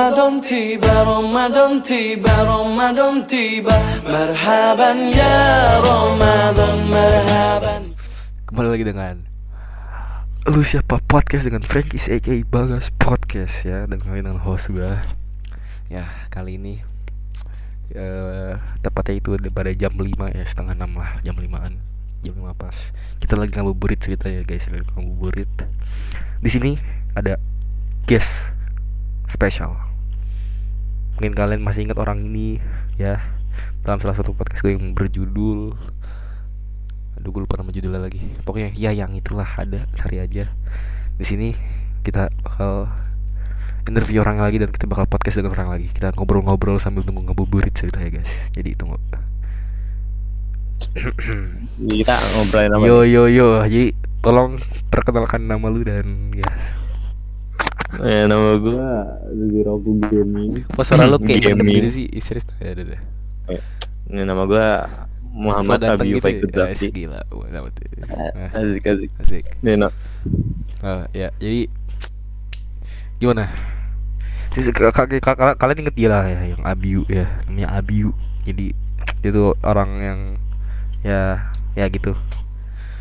Ramadan tiba Ramadan tiba Ramadan tiba. Marhaban ya Ramadan Marhaban. Kembali lagi dengan Lu siapa podcast dengan Frankie aka Bagas Podcast ya. Dengan dengan host gue Ya kali ini eh Tepatnya itu pada jam 5 ya Setengah 6 lah Jam 5an Jam 5 pas. Kita lagi ngabuburit ceritanya guys. Lagi ngabuburit. Di sini ada guest spesial Mungkin kalian masih ingat orang ini ya. Dalam salah satu podcast gue yang berjudul aduh gue lupa nama judulnya lagi. Pokoknya ya yang itulah ada cari aja. Di sini kita bakal interview orang lagi dan kita bakal podcast dengan orang lagi. Kita ngobrol-ngobrol sambil tunggu ngabuburit cerita ya guys. Jadi tunggu. Kita ngobrolin apa yo yo yo. Jadi tolong perkenalkan nama lu dan ya Eh, nama gue Zubi Robu Gaming. Kok suara lu kayak Gaming. gitu sih? Ih, serius. Ya udah deh Ini nama gue Muhammad So Abiyu gitu ya. Faikut Eh, gila. Wah, nama tuh Asik asik. Asik. Nih no Oh, ya jadi gimana? Sih, k- k- k- k- kalian inget dia lah ya yang Abiu ya namanya Abiu. Jadi dia tuh orang yang ya ya gitu.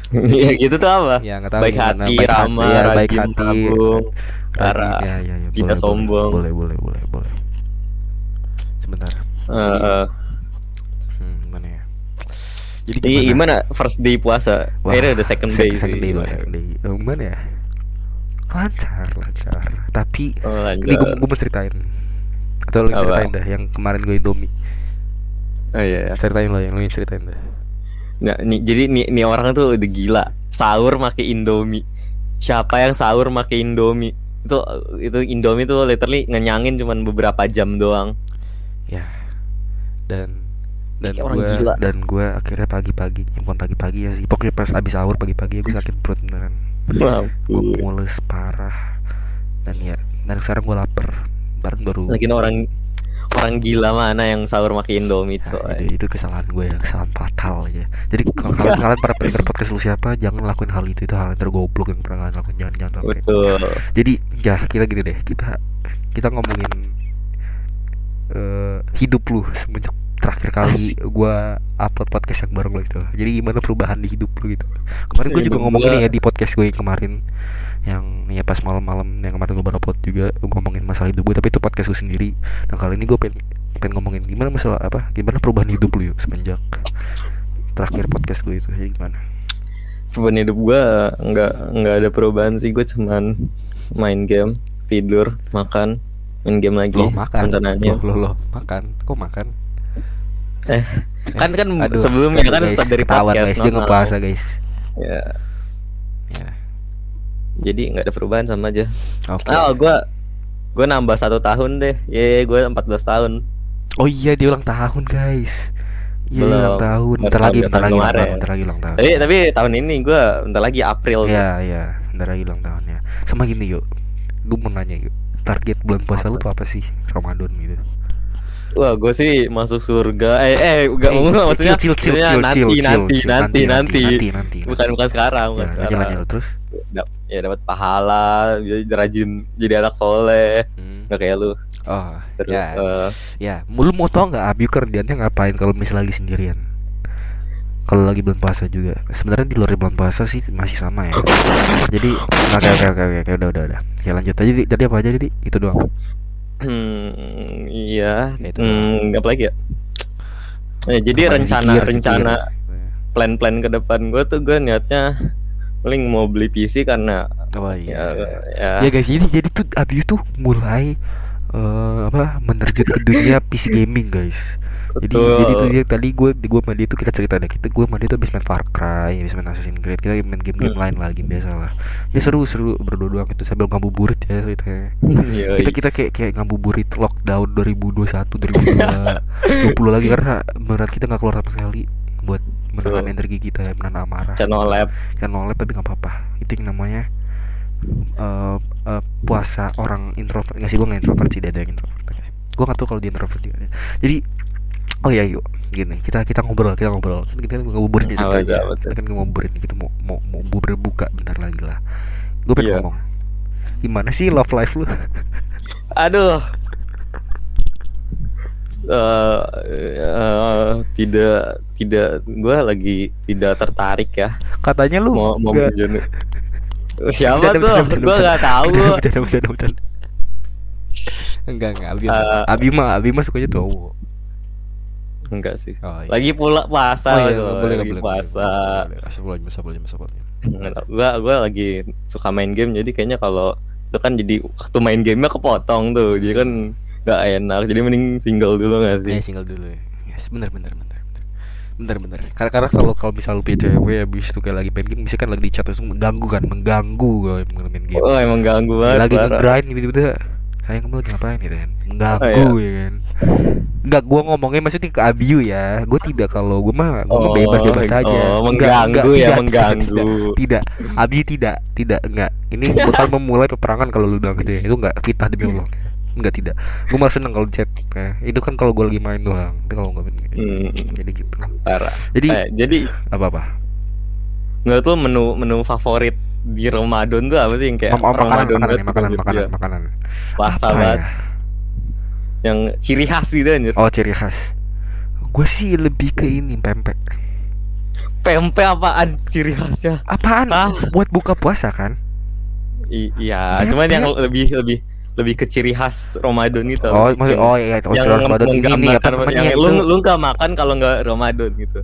Ya gitu tuh apa? ya tahu Baik gimana. hati, Baik ramah, ya, baik rajin, hati. tabung, Arah, ya, ya, ya, tidak boleh, sombong. boleh boleh boleh boleh sebentar Eh, eh. hmm, mana ya jadi Jadi gimana first day puasa? Wah, Akhirnya udah second day second sih. day, lah, second day. Eh, gimana ya lancar lancar tapi Oh, lanjut. ini gue gue mau ceritain atau lu Apa? ceritain dah yang kemarin gue Indomie Oh iya ya. ceritain lo yang lu yang ceritain dah Nah, nih, jadi nih, nih orang tuh udah gila. Sahur make Indomie. Siapa yang sahur make Indomie? Itu itu Indomie tuh literally ngenyangin cuman beberapa jam doang. ya. Dan dan Kayak orang gue gila. dan gue akhirnya pagi-pagi ya, bukan pagi-pagi ya sih pokoknya pas abis sahur pagi-pagi gue sakit perut beneran. Gue mules parah. Dan ya dan sekarang gue lapar. Baru baru Lagi orang orang gila mana yang sahur make Indomie Nah, coy. itu, itu kesalahan gue yang kesalahan fatal ya. Jadi kalau kalian, kalian para pendengar podcast lu siapa jangan lakuin hal itu itu hal yang tergoblok yang pernah kalian lakuin jangan jangan sampai. Betul. Jadi ya kita gini deh kita kita ngomongin eh hidup lu semenjak terakhir kali gue upload podcast yang bareng lo itu. Jadi gimana perubahan di hidup lu gitu. Kemarin gue juga ngomongin ya di podcast gue yang kemarin yang ya pas malam-malam yang kemarin gue baru upload juga gue ngomongin masalah hidup gue tapi itu podcast gue sendiri nah kali ini gue pengen pengen ngomongin gimana masalah apa gimana perubahan hidup lu yuk semenjak terakhir podcast gue itu jadi gimana Beban hidup gua nggak nggak ada perubahan sih. Gue cuman main game, tidur, makan, main game lagi. lo makan rencananya. lo lo lo makan kok makan Eh, kan kan Aduh, sebelumnya kan guys, start dari podcast guys dia guys Ya, ya jadi nggak ada perubahan sama aja. oke Oh, gua gua nambah satu tahun deh. Ye, gue 14 tahun. oh iya dia ulang tahun guys Iya Belum. ulang tahun bentar lagi bentar lagi tahun bentar lagi ulang tahun Tapi tapi tahun ini gua bentar lagi April. Iya iya bentar lagi ulang tahunnya sama gini yuk gue mau nanya yuk target bulan puasa lu tuh apa sih Ramadan gitu Wah, gue sih masuk surga. Eh eh enggak Eh, enggak maksudnya? chill, chill, nanti, chill, nanti, chill, nanti, nanti, nanti, nanti, Bukan bukan sekarang, bukan Ya, sekarang. lanjut, terus? Dap- ya dapat pahala, jadi rajin jadi anak soleh. hmm. Nggak kayak lu. oh Terus ya. eh, ya lu mau tau nggak Abiu kerjaannya ngapain kalau misalnya lagi sendirian? Kalau lagi bulan puasa juga. Sebenarnya di luar bulan puasa sih masih sama ya. Jadi oke oke oke oke udah udah udah. Ya lanjut aja jadi tadi apa aja jadi itu doang hmm, iya, Ya, itu hmm, apa lagi ya? Eh, jadi Apa, rencana zikir, rencana zikir. plan-plan ke depan gue tuh gue niatnya paling mau beli PC karena oh ya, iya ya, ya guys jadi jadi tuh Abiu tuh mulai eh, apa menerjun ke dunia PC gaming guys. Jadi Betul. jadi tuh dia tadi gue gue sama dia tuh kita cerita deh. Kita gue sama dia tuh habis main Far Cry habis main Assassin's Creed. Kita main game-game Hmm. lain lah game biasa lah. Ya seru seru. Berdua doang itu sambil ngabuburit ya ceritanya Yoi. kita kita kayak kayak ngabuburit lockdown 2021 2020 lagi karena berat kita nggak keluar sama sekali buat menahan Betul. energi kita menahan amarah. Channel lab. Kan nolep tapi nggak apa-apa. Itu yang namanya eh eh, puasa orang introvert. Nggak sih gue nggak introvert sih ada yang introvert gue nggak tahu kalau dia introvert juga. Jadi oh ya yuk gini kita kita ngobrol kita ngobrol. Kita, kita aja Apa ceritanya. aja, kita kan ngobrolin kita mau mau mau berbuka bentar lagi lah. Gue pengen Iya. ngomong gimana sih love life lu? Aduh. Eh eh, tidak tidak gue lagi tidak tertarik ya. Katanya lu mau mau nggak- menjadi siapa tuh gue nggak tahu bercanda, bercanda, bercanda. Enggak, enggak. Abi, Eh, Abi mah, Abi mah sukanya cowok. enggak sih Oh, iya. lagi pula puasa Oh, iya, Mas, boleh, lagi boleh, puasa astagfirullahaladzim. Nggak tahu. gua gua lagi suka main game jadi kayaknya kalau itu kan jadi waktu main gamenya kepotong tuh jadi kan nggak enak jadi mending single dulu nggak Eh, sih single dulu ya. Yes, bener, bener, bener. Bener, bener. Karena, karena kalau kalau misal lu punya cewek habis itu kayak lagi main game, bisa kan lagi di chat terus mengganggu kan, mengganggu kalau main game. oh emang ganggu banget lagi ngegrind tiba-tiba sayang kamu lagi ngapain gitu kan mengganggu Oh, ya kan Enggak, gua ngomongnya maksudnya ke Abiu ya. Gue tidak kalau gue mah gue Oh, bebas-bebas saja. oh, mengganggu enggak, ya, tidak, mengganggu. Tidak, tidak. Abiu tidak, tidak, enggak. Ini bakal memulai peperangan kalau lu bilang gitu ya. Itu enggak fitnah demi Allah. Enggak tidak. Gue malah seneng kalau chat. Ya, itu kan kalau gue lagi main doang. Tapi kalau enggak Hmm. jadi gitu. parah Jadi Eh, jadi apa-apa? menurut lu menu menu favorit di Ramadan tuh apa sih yang kayak makanan, Ramadan makanan, banget makanan, gitu, makanan, ya. makanan. puasa Apa banget ya? yang ciri khas gitu anjir Oh, ciri khas. Gue sih lebih ke ini pempek. pempek apaan ciri khasnya Apaan? Ah. Buat buka puasa kan? I- iya Pempek. cuman yang lebih lebih lebih ke ciri khas Ramadan gitu Oh, maksud oh iya, oh, yang Ramadan ini nih apa namanya yang lu lu nggak makan kalau nggak Ramadan gitu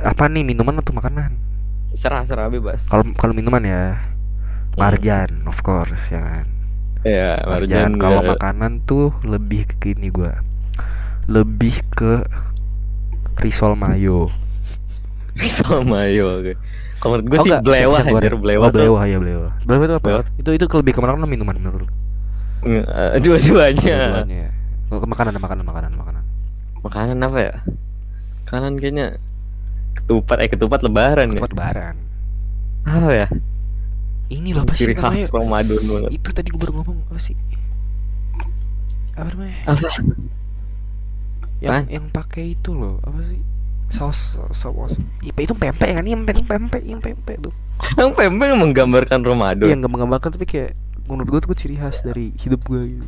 apa nih minuman atau makanan? serah serah bebas Kalau kalau minuman ya marjan, of course ya kan. ya Marjan. marjan Kalau ya. makanan tuh lebih ke ini gua. Lebih ke risol mayo. sama yo oke kalau menurut gue Oh, sih enggak, blewah siap-siap anjir goreng. blewah Oh, tuh blewah ya blewah. Blewah itu apa? Blewah. Itu itu lebih ke makanan minuman menurut lu? Eh, dua-duanya Dua-duanya. Oh, ke makanan, makanan, makanan, makanan. makanan apa ya makanan kayaknya ketupat eh ketupat lebaran ya Buat lebaran. apa ya Ini loh apa sih ciri khas? Ramadan banget Itu tadi gue baru ngomong apa sih? Apa namanya? apa Yang Apaan? yang pakai itu loh, apa sih? Saus saus. Iya, itu pempek kan? Iya, pempek, pempek, yang pempek tuh. yang pempek menggambarkan Ramadan Iya, nggak menggambarkan tapi kayak menurut gue tuh ciri khas dari hidup gue gitu.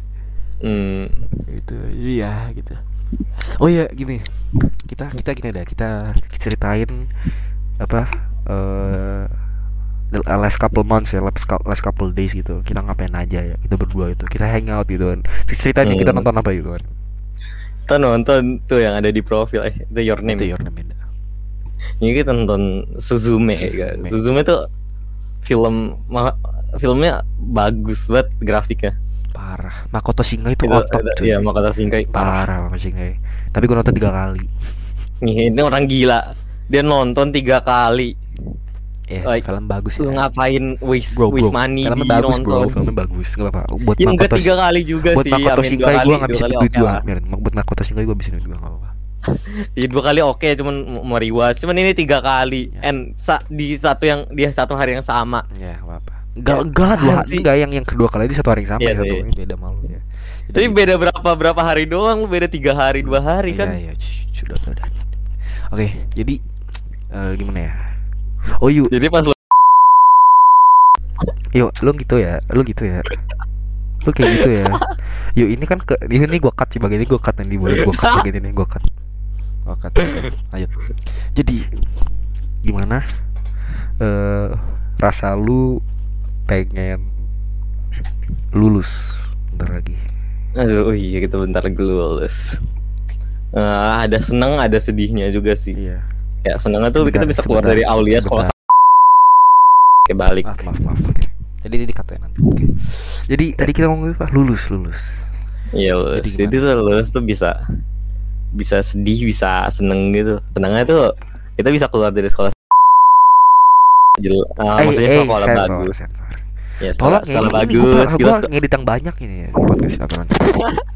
hmm. Gitu. Iya, gitu. Oh iya, gini. Kita kita gini dah, kita ceritain apa eh the last couple months ya, last, cou- last couple days gitu. Kita ngapain aja ya? Kita berdua itu. Kita hangout gitu kan. Ceritain nih, kita Hmm. nonton apa gitu kan. kita nonton tuh yang ada di profil eh itu your name Itu your name ya. ini kita nonton Suzume, kan Suzume. Suzume tuh film ma- filmnya bagus banget grafiknya Parah. Makoto Shinkai itu Itu- otot itu- iya Makoto Shinkai parah Parah Makoto Shinkai. Tapi gue nonton tiga kali. Nih, ini orang gila dia nonton tiga kali Ya, Like, film bagus ya. ngapain waste Bro, waste bro. money Filmnya di bagus bro, nonton filmnya bagus. Gak apa-apa. Buat ya enggak Makoto tiga kali juga buat sih Makoto amin, dua Shinkai gue dua ngabisin duit gue. lah. Mir, buat Makoto Shinkai gue habisin duit gue gak apa-apa. Iya dua kali oke cuman mau rewatch cuman ini tiga kali Ya. and sa- di satu yang di satu hari yang sama Ya, gak apa-apa. Enggak, enggak lah dua apaan hari. Enggak yang yang kedua kali di satu hari yang sama Iya ya satu ini beda malu ya. Jadi- tapi beda berapa berapa hari doang lu beda tiga hari dua hari kan Iya, iya, sudah, sudah, sudah. Oke, jadi eh, gimana ya? Oh yuk, jadi pas lu yuk, lu gitu ya, lu gitu ya. Lu kayak gitu ya. Yuk, ini kan ke ini, gua cut sih bagian ini gua cut nih boleh gua cut bagian ini gua cut. Gua cut. Lanjut. Jadi gimana eh rasa lu pengen lulus bentar lagi. aduh oh iya kita bentar lagi lulus Eh, ada seneng ada sedihnya juga sih Iya. ya senengnya tuh kita Sebentar, bisa keluar sebentar, dari Aulia sekolah. Oke balik Maaf, maaf, maaf. Oke. Jadi dikatain nanti. Oke. Jadi tadi kita ngomong apa? Lulus, lulus. Iya lulus. Jadi Jadi, tuh lulus tuh bisa bisa sedih, bisa seneng gitu. Senangnya tuh kita bisa keluar dari sekolah. Jel, ah, Eh, maksudnya eh, sekolah bagus. sekolah, ya, sekolah ini, ini bagus. gua sek- ngedit yang banyak ini ya podcast aturan.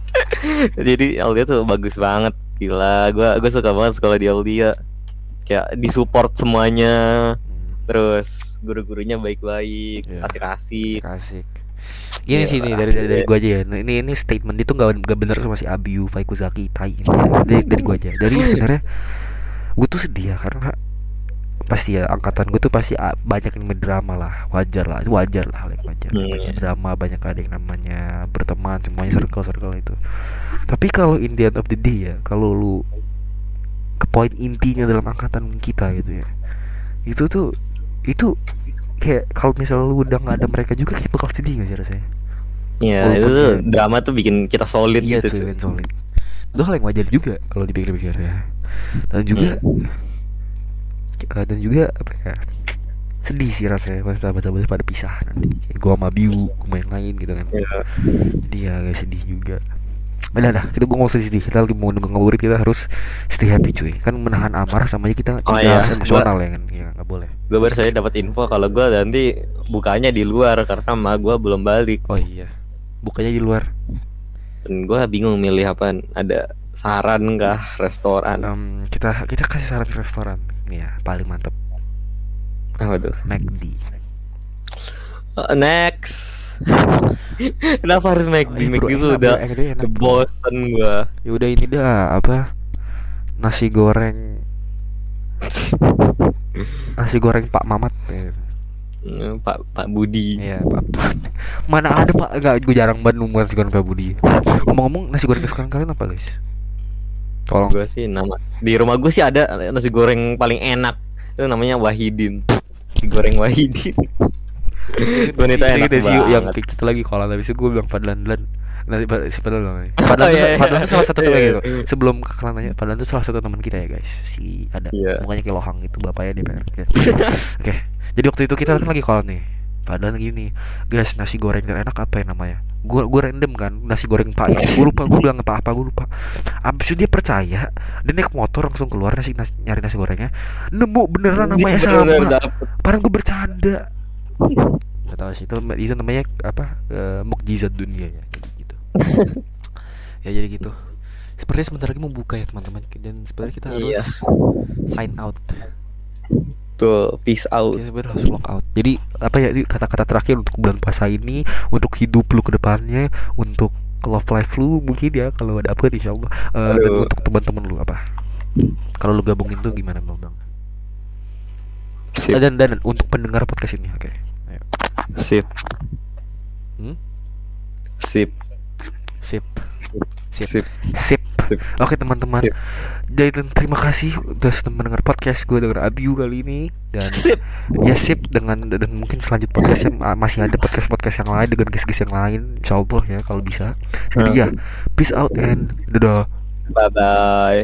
jadi Aulia tuh bagus banget. Gila, gua gua suka banget sekolah di Aulia. Kayak disupport semuanya. Terus guru-gurunya baik-baik, Iya. asik-asik. Asik. Gini Iya, sih nih dari dari, dari gua aja ya. Ini ini statement itu gak, gak bener sama si Abiu Faikuzaki Tai ini. ya. Dari dari gua aja. Dari sebenarnya gue tuh sedih ya karena pasti ya angkatan gue tuh pasti ah, banyak yang drama lah. Wajar lah itu wajar lah hal yang wajar. Hmm. banyak drama banyak ada yang namanya berteman semuanya circle circle itu. Tapi kalau in the end of the day ya kalau lu ke poin intinya dalam angkatan kita gitu ya itu tuh itu kayak kalau misalnya lu udah nggak ada mereka juga kayak bakal sedih gak sih rasanya? Iya, itu tuh drama tuh bikin kita solid iya gitu. cuy, kan solid. Itu hal yang wajar juga kalau dipikir-pikir ya. Dan juga eh, dan juga apa ya sedih sih rasanya kalau sahabat-sahabat pada pisah nanti. Kayak gua sama Biu sama yang lain gitu kan. Iya. jadi ya agak sedih juga. Udah dah, kita gua nggak usah sedih. Kita lagi mau nunggu ngaburit Kita harus stay happy cuy. Kan menahan amarah sama aja kita Oh, tidak iya. emosional ya kan? Ya nggak boleh. Gue baru saya dapat info kalau gue nanti bukanya di luar karena emak gue belum balik. Oh iya. Bukanya di luar? Dan gue bingung milih apa. Ada saran kah restoran? Em, Kita kita kasih saran restoran ya paling mantep Apa tuh? McD Uh, next. Kenapa harus McD? Bro, McD itu enak, udah enak, bosen gue. Ya udah ini dah apa Nasi goreng Nasi goreng Pak Mamat ya. Hmm, Pak Pak Budi. Iya Pak Mana ada Pak Enggak gue jarang banget nemu nasi goreng Pak Budi Ngomong-ngomong nasi goreng kesukaan kalian apa guys? Tolong Gue sih nama di rumah gue sih ada nasi goreng paling enak. Itu namanya Wahidin. Nasi goreng Wahidin. Cuman itu enak kita sih yang banget. kita lagi kalau habis itu gue bilang Padlan Lan Nanti si Padlan Padlan Oh, tuh iya, iya. Padlan tuh salah satu teman Iya, gitu iya. Sebelum ke kalian nanya Padlan tuh salah satu teman kita ya guys Si ada Iya. Mukanya kayak lohang itu bapaknya DPR Oke Oke Jadi waktu itu kita kan lagi call nih Padahal gini Guys nasi goreng terenak apa ya namanya? Gue gue random kan Nasi goreng Pak Gue lupa Gue bilang apa apa Gue lupa. Abis itu dia percaya Dia naik motor langsung keluar nasi, nasi nyari nasi gorengnya. Nemu beneran namanya sama. Bener-bener dapet. Padahal gue bercanda. Gak tau sih itu, itu namanya apa eh, mukjizat dunia ya kayak gitu. Ya jadi gitu. Sepertinya sebentar lagi mau buka ya teman-teman. Dan sebenarnya kita harus Iya. sign out Tuh, peace out. Kita sebenarnya harus log out Jadi apa ya kata-kata terakhir untuk bulan puasa ini Untuk hidup lu ke depannya Untuk love life lu mungkin ya Kalau ada upgrade insya Allah Eh, Dan untuk teman-teman lu apa Kalau lu gabungin tuh gimana bang bang Sip, Eh, dan, dan untuk pendengar podcast ini Oke Ayo. sip, Hmm? sip, Sip Sip sip. Sip. Sip. Oke teman-teman. Sip. Jadi terima kasih udah sudah mendengar podcast gue dengan Abiu kali ini dan Sip. ya sip dengan dan mungkin selanjut podcast yang masih ada podcast podcast yang lain dengan guest-guest yang lain Insyaallah ya kalau bisa. Jadi ya peace out and dadah. Bye bye.